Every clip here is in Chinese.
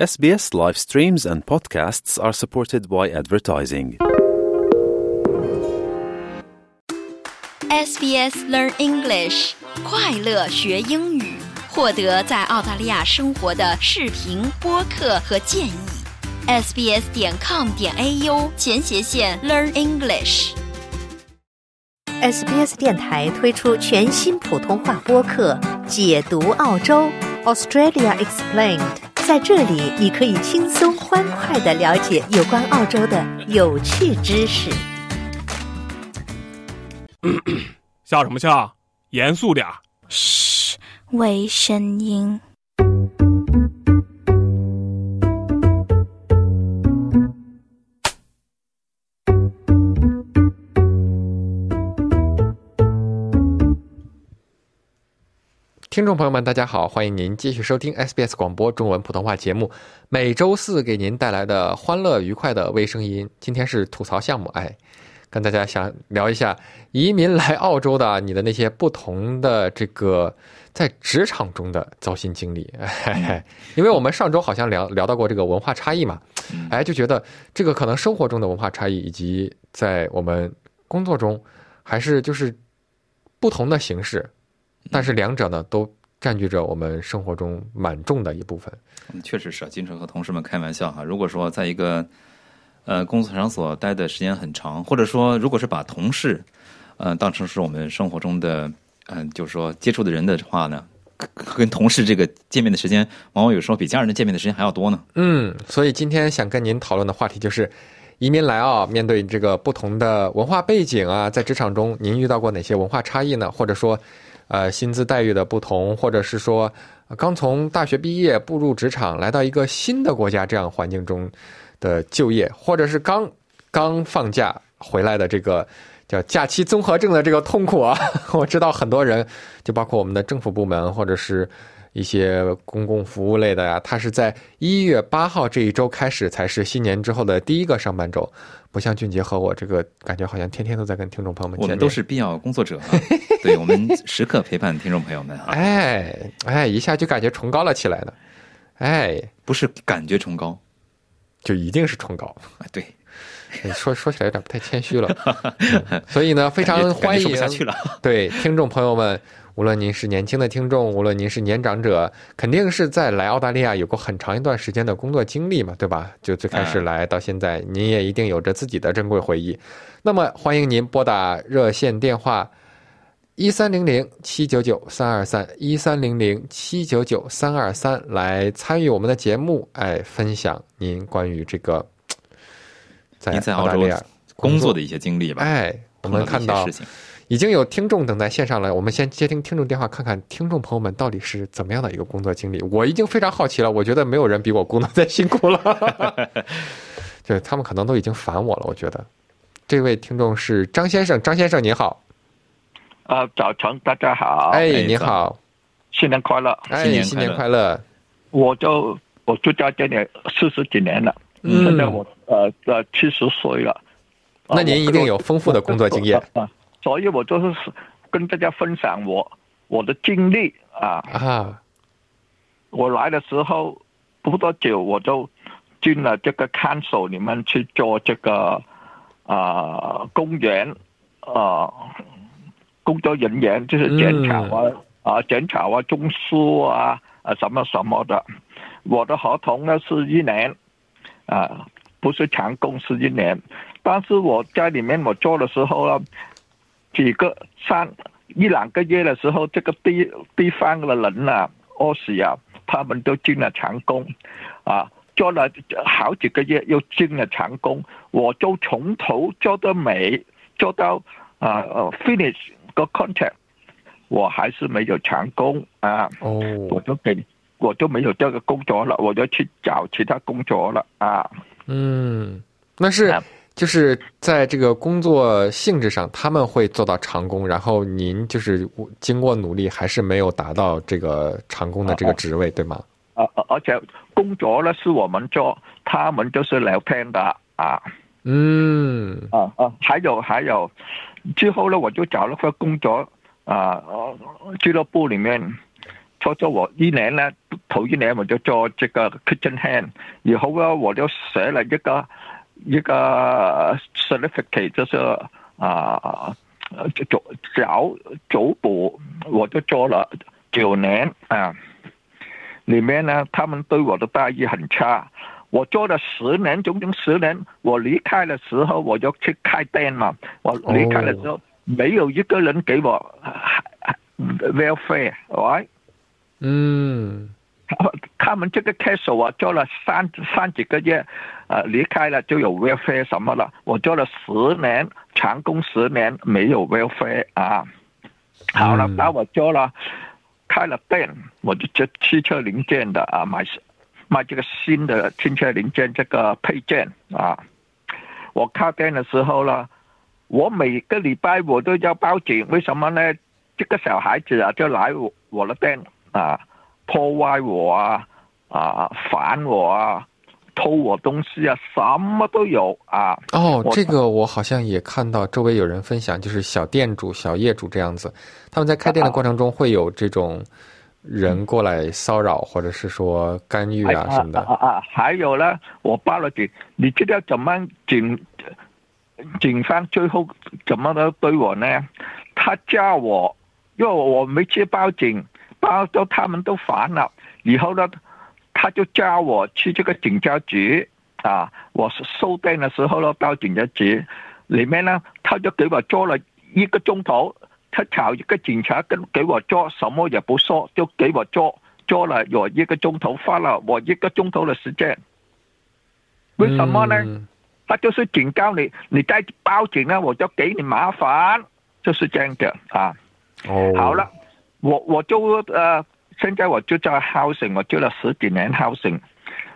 SBS live streams and podcasts are supported by advertising. SBS Learn English，快乐学英语，获得在澳大利亚生活的视频、播客和建议。sbs 点 com 点 au 前斜线 Learn English。 SBS 电台推出全新普通话播客《解读澳洲 Australia Explained》。 在这里，你可以轻松欢快的了解有关澳洲的有趣知识。笑什么笑？严肃点儿。嘘，微声音。听众朋友们，大家好，欢迎您继续收听 SBS 广播中文普通话节目，每周四给您带来的欢乐愉快的微声音。今天是吐槽项目，哎，跟大家想聊一下移民来澳洲的你的那些不同的这个在职场中的糟心经历。哎，因为我们上周好像聊聊到过这个文化差异嘛，哎，就觉得这个可能生活中的文化差异以及在我们工作中还是就是不同的形式。但是两者呢，都占据着我们生活中蛮重的一部分。嗯，确实是，经常和同事们开玩笑哈。如果说在一个呃工作场所待的时间很长，或者说如果是把同事呃当成是我们生活中的嗯、呃，就是说接触的人的话呢，跟同事这个见面的时间，往往有时候比家人的见面的时间还要多呢。嗯，所以今天想跟您讨论的话题就是。移民来澳，面对这个不同的文化背景啊，在职场中您遇到过哪些文化差异呢？或者说，呃，薪资待遇的不同，或者是说刚从大学毕业步入职场，来到一个新的国家这样环境中的就业，或者是刚刚放假回来的这个叫假期综合症的这个痛苦啊！我知道很多人，就包括我们的政府部门或者是。一些公共服务类的呀，它是在一月八号这一周开始才是新年之后的第一个上班周，不像俊杰和我这个感觉好像天天都在跟听众朋友们见面。我们都是必要工作者、啊，对我们时刻陪伴听众朋友们啊。哎哎，一下就感觉崇高了起来呢。哎，不是感觉崇高，就一定是崇高。哎，对，说说起来有点不太谦虚了。嗯、所以呢，非常欢迎下去了。对听众朋友们。无论您是年轻的听众，无论您是年长者，肯定是在来澳大利亚有过很长一段时间的工作经历嘛，对吧？就最开始来到现在，您也一定有着自己的珍贵回忆。那么，欢迎您拨打热线电话一三零零七九九三二三一三零零七九九三二三来参与我们的节目，哎，分享您关于这个在澳大利亚工作的一些经历吧。哎，我们看到。已经有听众等在线上了，我们先接听听众电话，看看听众朋友们到底是怎么样的一个工作经历。我已经非常好奇了，我觉得没有人比我工作再辛苦了，就是他们可能都已经烦我了。我觉得。这位听众是张先生，张先生您好，啊，早晨，大家好，哎，你好，新年快乐，哎，新年快乐。我就我住在这里四十几年了，嗯，现在我呃呃七十岁了，那您一定有丰富的工作经验。所以我就是跟大家分享我我的经历啊啊！我来的时候不多久，我就进了这个 council 里面去做这个啊公园啊工作人员，就是检查啊、嗯、啊检查啊中枢啊啊什么什么的。我的合同呢是一年啊，不是长工是一年，但是我在里面我做的时候呢。几个三一两个月的时候，这个地地方的人啊，饿死啊，他们都进了长工，啊，做了好几个月又进了长工，我就从头做到尾，做到啊、呃、finish 个 contract，我还是没有长工啊，哦，我就給我就没有这个工作了，我就去找其他工作了啊。嗯，那是。就是在这个工作性质上，他们会做到长工，然后您就是经过努力，还是没有达到这个长工的这个职位，对吗？啊，而且工作呢是我们做，他们就是聊天的啊。嗯。啊啊，还有还有，之后呢我就找了份工作啊，俱乐部里面做做我一年呢，头一年我就做这个 kitchen hand，以后呢我就学了一个一个 certificate，就是啊，脚脚足部，我就做了九年啊。里面呢，他们对我的待遇很差。我做了十年，整整十年。我离开的时候，我就去开店嘛。我离开的时候，没有一个人给我 welfare，right？嗯，他们这个 case 我做了三三几个月，呃，离开了就有 welfare 什么了。我做了十年，长工十年，没有 welfare 啊。好了，那我做了。开了店，我就做汽车零件的啊，买卖这个新的汽车零件这个配件啊。我开店的时候呢，我每个礼拜我都要报警，为什么呢？这个小孩子啊，就来我我的店啊，破坏我啊，啊烦我啊。偷我东西啊，什么都有啊！哦，这个我好像也看到周围有人分享，就是小店主、小业主这样子，他们在开店的过程中会有这种人过来骚扰，或者是说干预啊什么的。啊啊！还有呢，我报了警，你知道怎么警警方最后怎么的对我呢？他叫我，因为我没去报警，报到他们都烦了，以后呢？他就叫我去这个警察局啊，我是收店的时候呢，到警察局里面呢，他就给我做了一个钟头，他找一个警察跟给我做，什么也不说，就给我做，做了有一个钟头，花了我一个钟头的时间。为什么呢？他就是警告你，你再报警呢，我就给你麻烦，就是这样的啊。哦，好了，我我就呃。现在我就在 house，我做了十几年 house。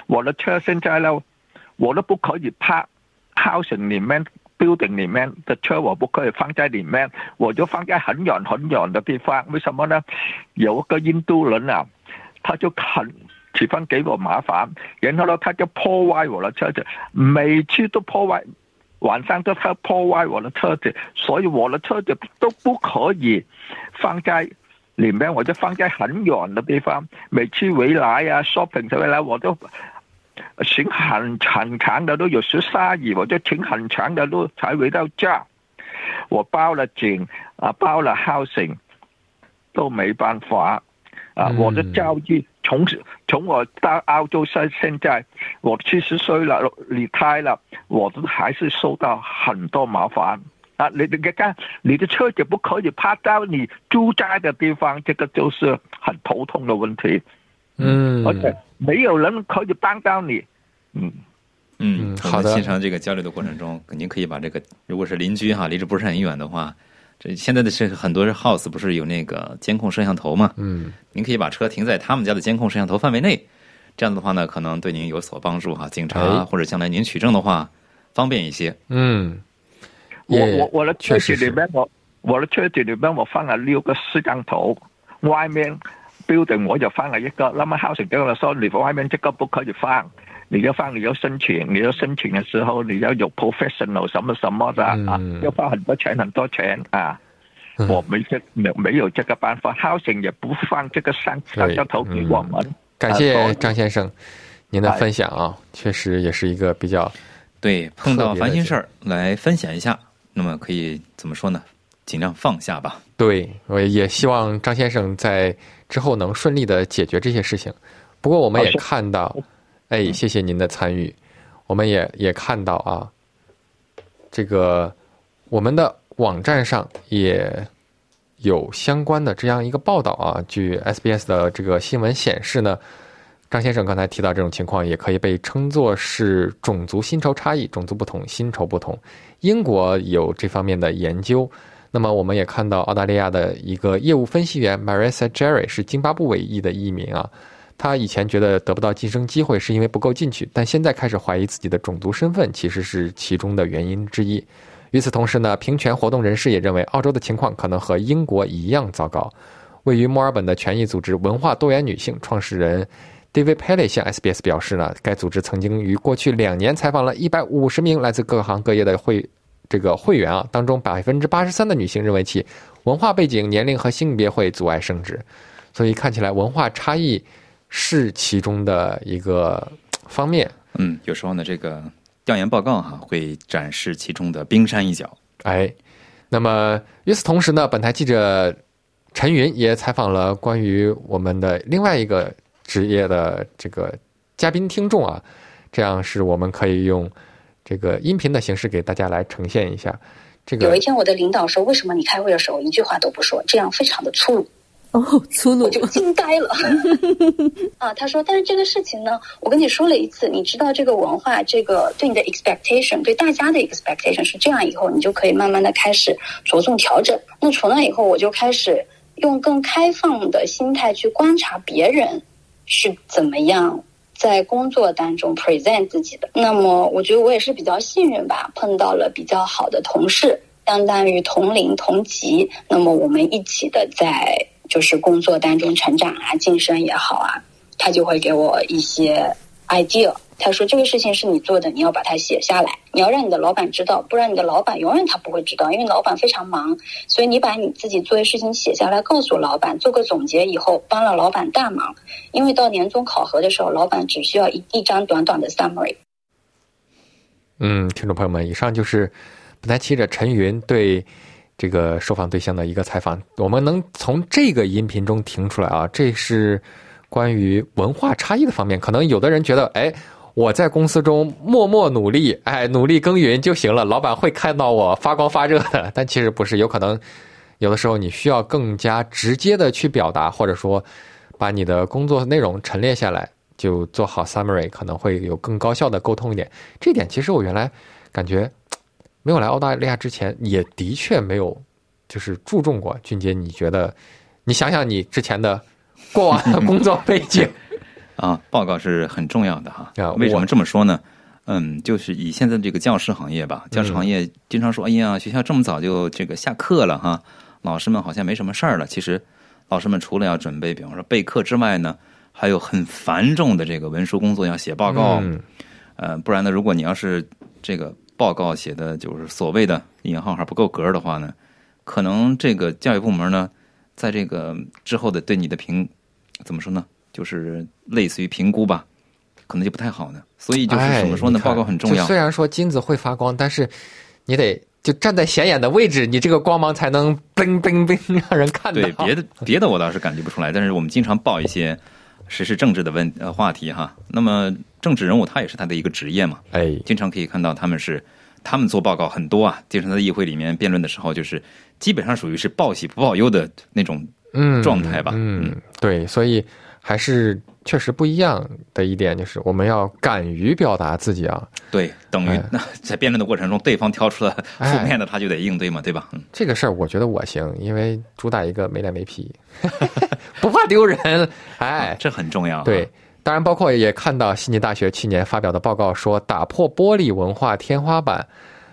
我的车现在呢，我都不可以泊 housing 里面 building 里面的车，我不可以放在里面，我就放在很远很远的地方。为什么呢？有一个印度人啊，他就很喜欢给我麻烦，然后呢，他就破坏我的车子，每次都破坏，晚上都他破坏我的车子，所以我的车子都不可以放在。里面我就放在很远的地方，每次回来呀，shopping 回来我都行很很长的路，有时下雨我就停很长的路才回到家。我报了警啊，报了 housing 都没办法啊。我的教育从从我到澳洲现现在，我七十岁了，离开了，我都还是受到很多麻烦。啊，你你看，你的车子不可以趴到你住宅的地方，这个就是很头痛的问题。嗯，而且没有人可以帮到你。嗯嗯，好的。欣赏这个交流的过程中，您可以把这个，如果是邻居哈，离着不是很远的话，这现在的是很多 house 不是有那个监控摄像头嘛？嗯，您可以把车停在他们家的监控摄像头范围内，这样的话呢，可能对您有所帮助哈。警察或者将来您取证的话，方便一些。嗯。我我我的车子里面我我的车子里面我放了六个摄像头，外面 building 我就放了一个。那么 house 跟我说，你外面这个不可以放，你要放你要申请，你要申请的时候你要有 professional 什么什么的啊，要花很多钱很多钱啊。我没这没没有这个办法，house 也不放这个摄摄像头给我们。感谢张先生您的分享啊，确实也是一个比较对碰到烦心事儿来分享一下。那么可以怎么说呢？尽量放下吧。对，我也希望张先生在之后能顺利的解决这些事情。不过我们也看到，哎，谢谢您的参与。我们也也看到啊，这个我们的网站上也有相关的这样一个报道啊。据 SBS 的这个新闻显示呢。张先生刚才提到这种情况，也可以被称作是种族薪酬差异，种族不同，薪酬不同。英国有这方面的研究。那么，我们也看到澳大利亚的一个业务分析员 Marissa Jerry 是津巴布韦裔的移民啊。他以前觉得得不到晋升机会是因为不够进取，但现在开始怀疑自己的种族身份其实是其中的原因之一。与此同时呢，平权活动人士也认为，澳洲的情况可能和英国一样糟糕。位于墨尔本的权益组织文化多元女性创始人。David Pelly 向 SBS 表示呢，该组织曾经于过去两年采访了一百五十名来自各行各业的会这个会员啊，当中百分之八十三的女性认为其文化背景、年龄和性别会阻碍升职。所以看起来文化差异是其中的一个方面。嗯，有时候呢，这个调研报告哈会展示其中的冰山一角。哎，那么与此同时呢，本台记者陈云也采访了关于我们的另外一个职业的这个嘉宾听众啊，这样是我们可以用这个音频的形式给大家来呈现一下。这个有一天，我的领导说：“为什么你开会的时候一句话都不说？这样非常的粗鲁。”哦，粗鲁我就惊呆了。啊，他说：“但是这个事情呢，我跟你说了一次，你知道这个文化，这个对你的 expectation，对大家的 expectation 是这样，以后你就可以慢慢的开始着重调整。那从那以后，我就开始用更开放的心态去观察别人是怎么样在工作当中 present 自己的。那么，我觉得我也是比较幸运吧，碰到了比较好的同事，相当于同龄同级，那么我们一起的在。”就是工作当中成长啊，晋升也好啊，他就会给我一些 idea。他说这个事情是你做的，你要把它写下来，你要让你的老板知道，不然你的老板永远他不会知道，因为老板非常忙。所以你把你自己做的事情写下来，告诉老板，做个总结以后，帮了老板大忙。因为到年终考核的时候，老板只需要一一张短短的 summary。嗯，听众朋友们，以上就是本台记者陈云对。这个受访对象的一个采访，我们能从这个音频中听出来啊，这是关于文化差异的方面。可能有的人觉得，哎，我在公司中默默努力，哎，努力耕耘就行了，老板会看到我发光发热的。但其实不是，有可能有的时候你需要更加直接的去表达，或者说把你的工作内容陈列下来，就做好 summary，可能会有更高效的沟通一点。这点其实我原来感觉。没有来澳大利亚之前，也的确没有，就是注重过。俊杰，你觉得？你想想你之前的过往的工作背景啊，报告是很重要的哈。为什么这么说呢？嗯，就是以现在这个教师行业吧，教师行业经常说：“哎呀，学校这么早就这个下课了哈，老师们好像没什么事儿了。”其实，老师们除了要准备，比方说备课之外呢，还有很繁重的这个文书工作要写报告。呃，不然呢，如果你要是这个。报告写的就是所谓的引号还不够格的话呢，可能这个教育部门呢，在这个之后的对你的评，怎么说呢？就是类似于评估吧，可能就不太好呢。所以就是怎么说呢？报告很重要。虽然说金子会发光，但是你得就站在显眼的位置，你这个光芒才能冰冰冰让人看到。对，别的别的我倒是感觉不出来，但是我们经常报一些时事政治的问呃话题哈。那么。政治人物他也是他的一个职业嘛，哎，经常可以看到他们是他们做报告很多啊，经常在议会里面辩论的时候，就是基本上属于是报喜不报忧的那种状态吧。嗯，对，所以还是确实不一样的一点就是，我们要敢于表达自己啊。对，等于那在辩论的过程中，对方挑出了负面的，他就得应对嘛，对吧？这个事儿我觉得我行，因为主打一个没脸没皮，不怕丢人，哎，这很重要。对。当然，包括也看到悉尼大学去年发表的报告说打破玻璃文化天花板，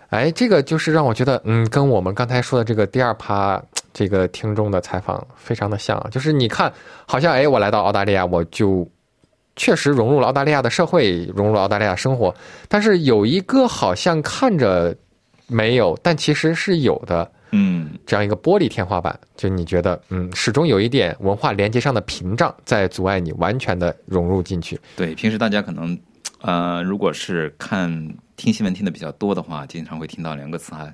哎，这个就是让我觉得，嗯，跟我们刚才说的这个第二趴这个听众的采访非常的像，就是你看，好像哎，我来到澳大利亚，我就确实融入了澳大利亚的社会，融入了澳大利亚生活，但是有一个好像看着没有，但其实是有的。嗯，这样一个玻璃天花板，就你觉得，嗯，始终有一点文化连接上的屏障在阻碍你完全的融入进去。对，平时大家可能，呃，如果是看听新闻听的比较多的话，经常会听到两个词啊，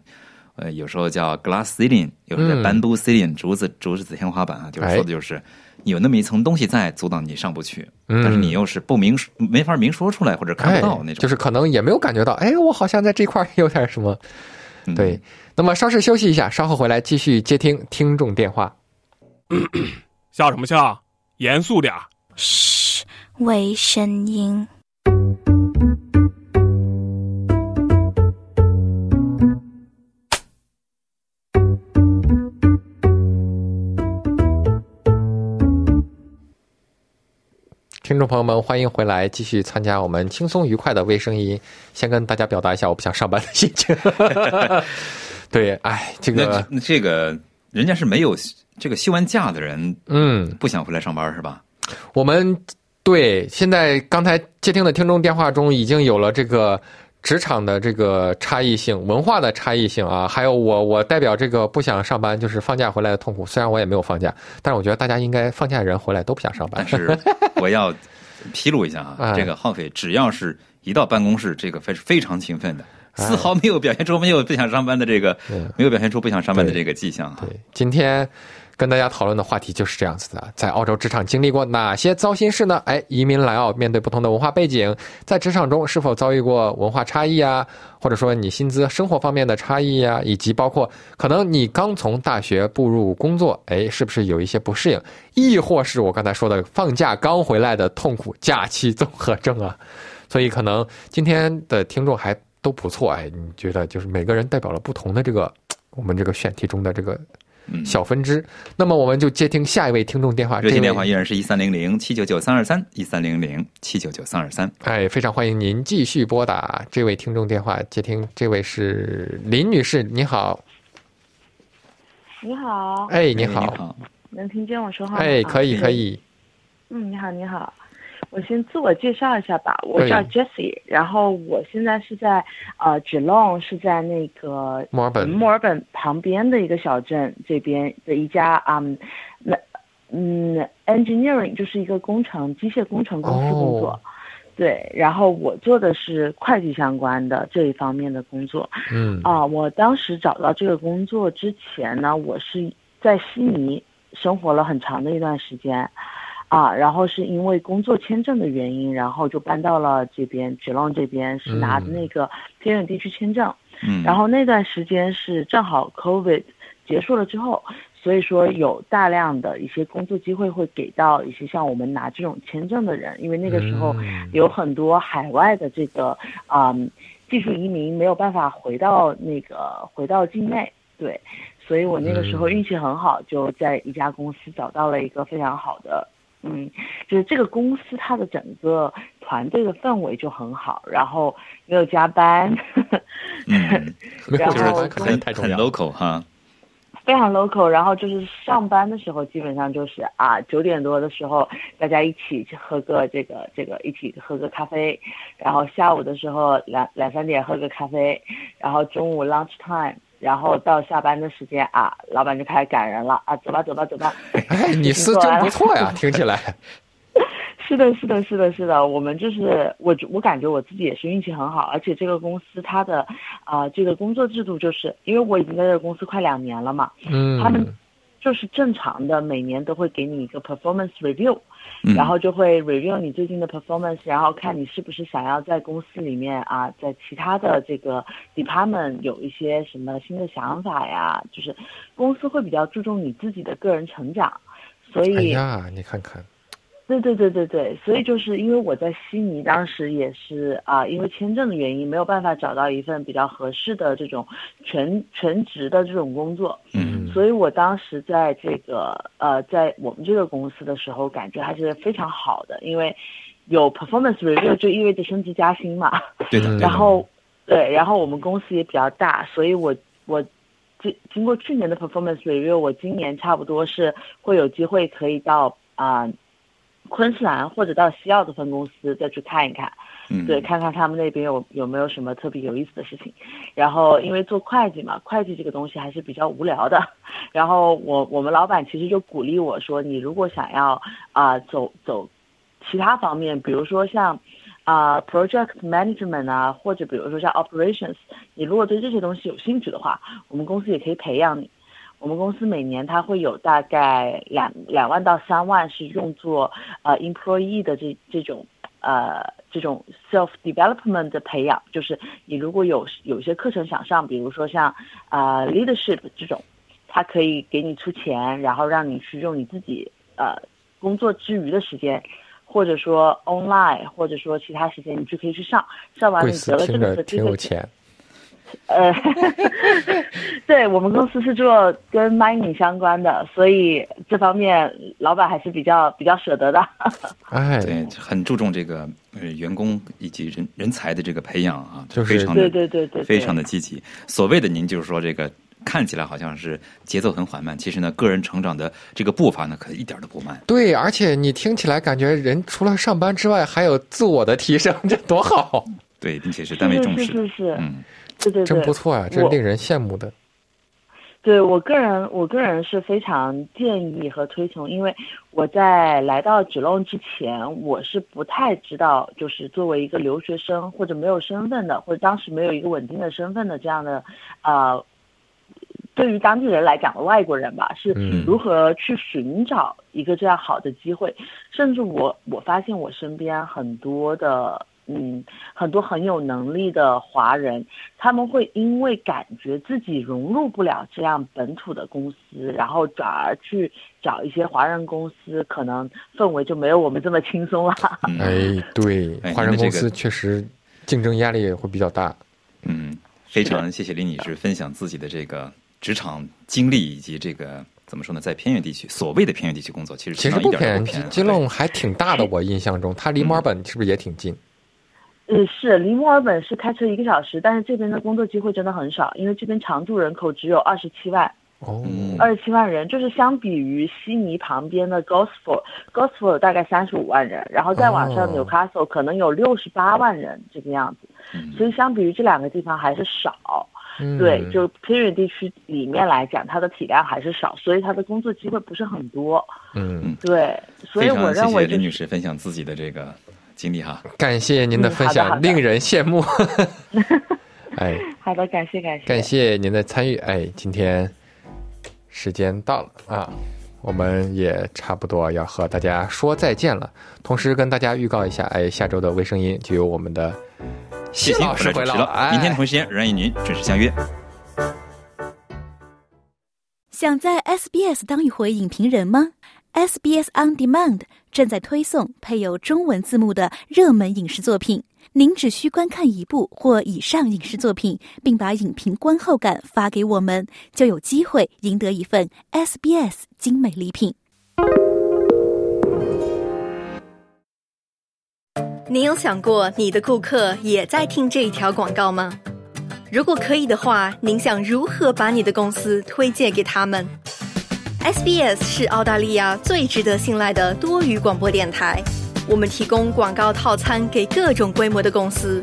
呃，有时候叫 glass ceiling，有时候叫 bamboo ceiling，竹子竹子天花板啊，就是说的就是有那么一层东西在阻挡你上不去，但是你又是不明没法明说出来或者看不到那种，就是可能也没有感觉到，哎，我好像在这块有点什么，对。那么稍事休息一下，稍后回来继续接听听众电话。笑什么笑？严肃点儿。嘘，微声音。听众朋友们，欢迎回来，继续参加我们轻松愉快的微声音。先跟大家表达一下我不想上班的心情。对，哎，这个这个人家是没有这个休完假的人，嗯，不想回来上班是吧？我们对现在刚才接听的听众电话中已经有了这个。职场的这个差异性、文化的差异性啊，还有我我代表这个不想上班，就是放假回来的痛苦。虽然我也没有放假，但是我觉得大家应该放假人回来都不想上班。但是我要披露一下啊，哎这个浩斐只要是一到办公室，这个非是非常勤奋的，丝毫没有表现出没有不想上班的这个，没有表现出不想上班的这个迹象啊。对，今天跟大家讨论的话题就是这样子的，在澳洲职场经历过哪些糟心事呢？哎，移民来澳，面对不同的文化背景，在职场中是否遭遇过文化差异啊？或者说你薪资、生活方面的差异啊，以及包括可能你刚从大学步入工作，哎，是不是有一些不适应？亦或是我刚才说的放假刚回来的痛苦假期综合症啊？所以可能今天的听众还都不错，哎，你觉得就是每个人代表了不同的这个我们这个选题中的这个小分支。那么我们就接听下一位听众电话，热线电话依然是一三零零七九九三二三一三零零七九九三二三。哎，非常欢迎您继续拨打这位听众电话，接听这位是林女士，你好，你好，哎，你你好，能听见我说话吗？哎，可以啊可。以，嗯，你好，你好。我先自我介绍一下吧，我叫 Jessie，然后我现在是在呃 Geelong，是在那个墨尔本。墨尔本旁边的一个小镇这边的一家啊那嗯 engineering 就是一个工程机械工程公司工作。哦。对，然后我做的是会计相关的这一方面的工作。嗯。啊，我当时找到这个工作之前呢，我是在悉尼生活了很长的一段时间，啊，然后是因为工作签证的原因，然后就搬到了这边 Geelong 这边，是拿着嗯那个偏远地区签证。嗯，然后那段时间是正好 COVID 结束了之后，所以说有大量的一些工作机会会给到一些像我们拿这种签证的人，因为那个时候嗯有很多海外的这个啊、嗯技术移民没有办法回到那个回到境内，对，所以我那个时候嗯运气很好，就在一家公司找到了一个非常好的。嗯，就是这个公司它的整个团队的氛围就很好，然后没有加班，嗯，然后可能很很太重要，local 哈。非常 local，然后就是上班的时候，基本上就是啊九点多的时候，大家一起去喝个这个这个，一起喝个咖啡，然后下午的时候两两三点喝个咖啡，然后中午 lunch time，然后到下班的时间啊，老板就开始赶人了啊，走吧走吧走吧，哎，你是真不错呀，听起来，是的，是的，是的，是的，我们就是我，我感觉我自己也是运气很好，而且这个公司它的啊、这个工作制度，就是因为我已经在这个公司快两年了嘛，嗯，他们就是正常的每年都会给你一个 performance review，、嗯然后就会 review 你最近的 performance，然后看你是不是想要在公司里面啊，在其他的这个 department 有一些什么新的想法呀，就是公司会比较注重你自己的个人成长，所哎以。呀，你看看，对对对对对，所以就是因为我在悉尼当时也是啊、因为签证的原因没有办法找到一份比较合适的这种全全职的这种工作，嗯。所以我当时在这个呃在我们这个公司的时候，感觉还是非常好的，因为有 performance review 就意味着升职加薪嘛，对的，然后对，然后我们公司也比较大，所以我我经经过去年的 performance review，我今年差不多是会有机会可以到啊、昆士兰或者到西澳的分公司再去看一看，嗯，对，看看他们那边有有没有什么特别有意思的事情。然后因为做会计嘛，会计这个东西还是比较无聊的。然后我我们老板其实就鼓励我说，你如果想要啊、走走其他方面，比如说像啊、project management 啊，或者比如说像 operations，你如果对这些东西有兴趣的话，我们公司也可以培养你。我们公司每年它会有大概两两万到三万是用作呃 employee 的这这种呃这种 self development 的培养，就是你如果有有些课程想上，比如说像啊、呃 leadership 这种，它可以给你出钱，然后让你去用你自己呃工作之余的时间。或者说 online，或者说其他时间，你就可以去上，上完你得了这个机会挺有钱，呃，对我们公司是做跟 mining 相关的，所以这方面老板还是比较比较舍得的。哎，对，很注重这个呃员工以及人人才的这个培养啊，就是非常的对对对对对非常的积极。所谓的您就是说这个看起来好像是节奏很缓慢，其实呢个人成长的这个步伐呢可一点都不慢。对，而且你听起来感觉人除了上班之外，还有自我的提升，这多好！对，并且是单位重视，是是是，嗯，对对对，真不错啊，这是令人羡慕的。对我个人，我个人是非常建议和推崇，因为我在来到 o n 之前，我是不太知道，就是作为一个留学生或者没有身份的，或者当时没有一个稳定的身份的这样的，呃，对于当地人来讲的外国人吧，是如何去寻找一个这样好的机会，甚至我我发现我身边很多的。嗯，很多很有能力的华人，他们会因为感觉自己融入不了这样本土的公司，然后转而去找一些华人公司，可能氛围就没有我们这么轻松了。哎，对，华人公司确实竞争压力也会比较大。嗯，非常谢谢林女士分享自己的这个职场经历以及这个怎么说呢，在偏远地区，所谓的偏远地区工作，其实其实不偏，基隆还挺大的。我印象中，它离墨尔本是不是也挺近？嗯，是离墨尔本是开车一个小时，但是这边的工作机会真的很少，因为这边常住人口只有二十七万，哦，二十七万人，就是相比于悉尼旁边的 Gosford，Gosford 大概三十五万人，然后再往上 Newcastle 可能有六十八万人这个样子，所以相比于这两个地方还是少，对，就偏远地区里面来讲，它的体量还是少，所以它的工作机会不是很多，嗯，对，所以我认为李女士分享自己的这个。经历哈，感谢您的分享，令人羡慕。哎，好的，感谢感谢，感谢您的参与。哎，今天时间到了啊，我们也差不多要和大家说再见了。同时跟大家预告一下，哎，下周的微声音就由我们的谢老师回来了。明天同时间，仍然与您准时相约。想在 SBS 当一回影评人吗？SBS On Demand 正在推送配有中文字幕的热门影视作品，您只需观看一部或以上影视作品，并把影评观后感发给我们，就有机会赢得一份 SBS 精美礼品。您有想过你的顾客也在听这一条广告吗？如果可以的话，您想如何把你的公司推荐给他们？SBS 是澳大利亚最值得信赖的多语广播电台。我们提供广告套餐给各种规模的公司。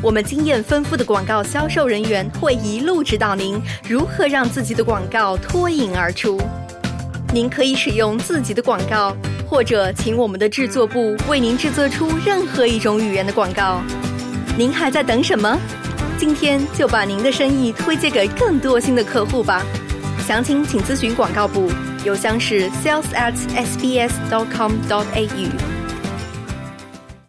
我们经验丰富的广告销售人员会一路指导您如何让自己的广告脱颖而出。您可以使用自己的广告，或者请我们的制作部为您制作出任何一种语言的广告。您还在等什么？今天就把您的生意推荐给更多新的客户吧。详情请咨询广告部，邮箱是 sales at sbs dot com dot au。